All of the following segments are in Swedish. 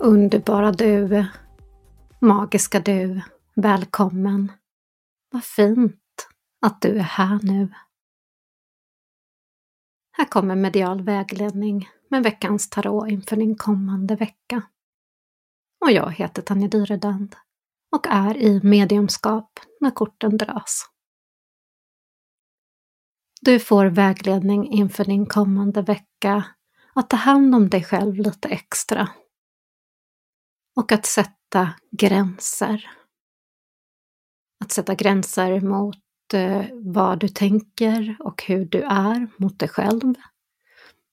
Underbara du, magiska du, välkommen. Vad fint att du är här nu. Här kommer medial vägledning med veckans tarot inför din kommande vecka. Och jag heter Tanja Dyredand och är i mediumskap när korten dras. Du får vägledning inför din kommande vecka att ta hand om dig själv lite extra och att sätta gränser. Att sätta gränser mot eh, vad du tänker och hur du är mot dig själv.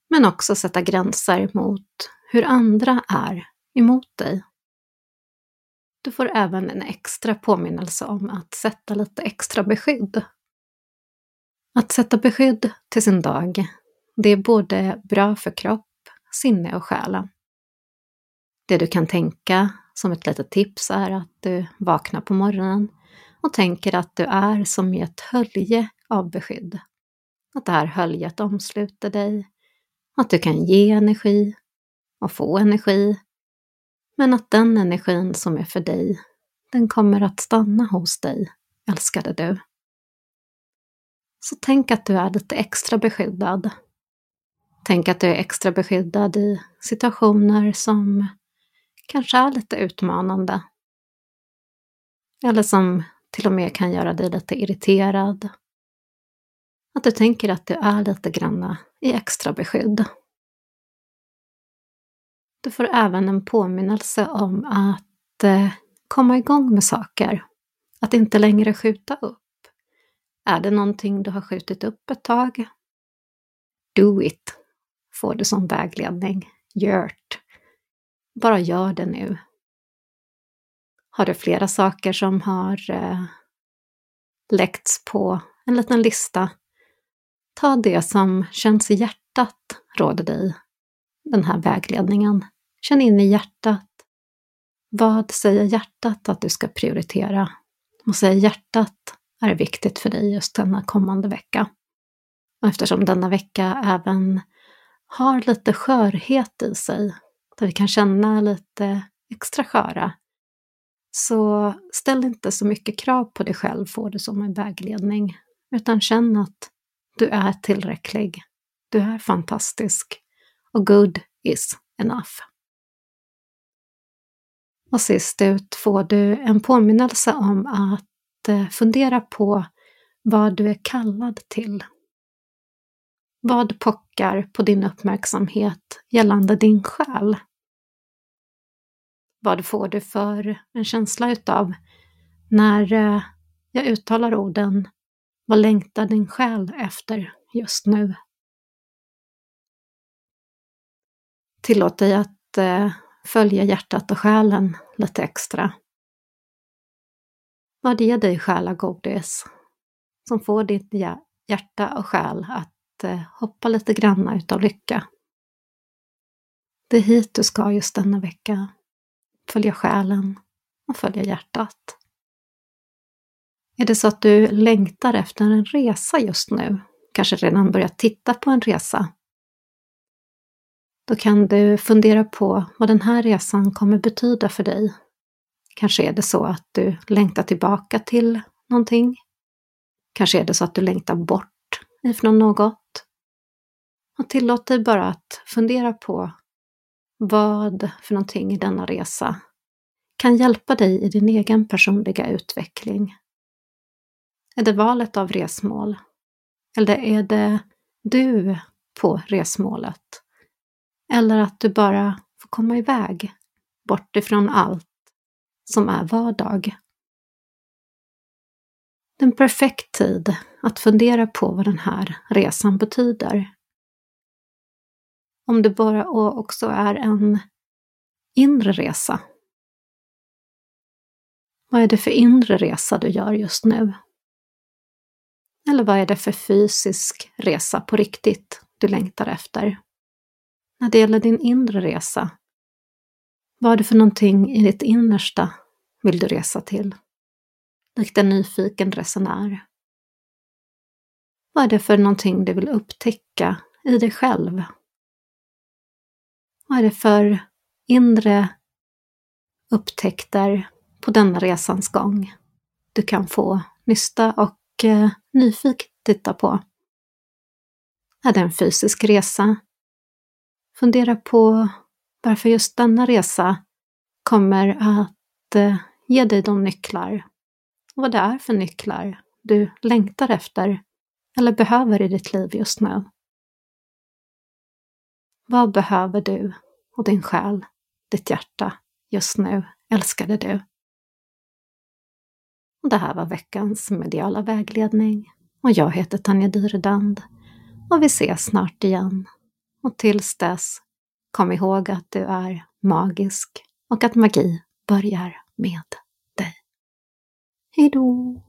Men också sätta gränser mot hur andra är emot dig. Du får även en extra påminnelse om att sätta lite extra beskydd. Att sätta beskydd till sin dag, det är både bra för kropp, sinne och själen. Det du kan tänka som ett litet tips är att du vaknar på morgonen och tänker att du är som i ett hölje av beskydd. Att det här höljet omsluter dig, att du kan ge energi och få energi, men att den energin som är för dig, den kommer att stanna hos dig, älskade du. Så tänk att du är lite extra beskyddad. Tänk att du är extra beskyddad i situationer som kanske är lite utmanande. Eller som till och med kan göra dig lite irriterad. Att du tänker att du är lite granna i extra beskydd. Du får även en påminnelse om att eh, komma igång med saker. Att inte längre skjuta upp. Är det någonting du har skjutit upp ett tag? Do it, får du som vägledning. Gör't! Bara gör det nu. Har du flera saker som har eh, läckts på en liten lista, ta det som känns i hjärtat, råder dig den här vägledningen. Känn in i hjärtat. Vad säger hjärtat att du ska prioritera? Och säger hjärtat är viktigt för dig just denna kommande vecka. Och eftersom denna vecka även har lite skörhet i sig där vi kan känna lite extra sköra. Så ställ inte så mycket krav på dig själv, får du som en vägledning, utan känn att du är tillräcklig. Du är fantastisk. Och good is enough. Och sist ut får du en påminnelse om att eh, fundera på vad du är kallad till. Vad pockar på din uppmärksamhet gällande din själ? Vad får du för en känsla utav när eh, jag uttalar orden Vad längtar din själ efter just nu? Tillåt dig att eh, följa hjärtat och själen lite extra. Vad ger dig själagodis som får ditt hjärta och själ att eh, hoppa lite granna utav lycka. Det är hit du ska just denna vecka. Följa själen och följa hjärtat. Är det så att du längtar efter en resa just nu, kanske redan börjat titta på en resa, då kan du fundera på vad den här resan kommer betyda för dig. Kanske är det så att du längtar tillbaka till någonting. Kanske är det så att du längtar bort ifrån något. Och tillåt dig bara att fundera på vad för någonting i denna resa kan hjälpa dig i din egen personliga utveckling. Är det valet av resmål? Eller är det du på resmålet? Eller att du bara får komma iväg, bort ifrån allt som är vardag? Det är en perfekt tid att fundera på vad den här resan betyder. Om det bara också är en inre resa. Vad är det för inre resa du gör just nu? Eller vad är det för fysisk resa på riktigt du längtar efter? När det gäller din inre resa, vad är det för någonting i ditt innersta vill du resa till? likt en nyfiken resenär. Vad är det för någonting du vill upptäcka i dig själv? Vad är det för inre upptäckter på denna resans gång du kan få nysta och eh, nyfiket titta på. Är det en fysisk resa? Fundera på varför just denna resa kommer att eh, ge dig de nycklar och vad det är för nycklar du längtar efter eller behöver i ditt liv just nu. Vad behöver du och din själ, ditt hjärta, just nu, älskade du? Det här var veckans mediala vägledning och jag heter Tanja Dyredand och vi ses snart igen. Och tills dess, kom ihåg att du är magisk och att magi börjar med dig. Hejdå!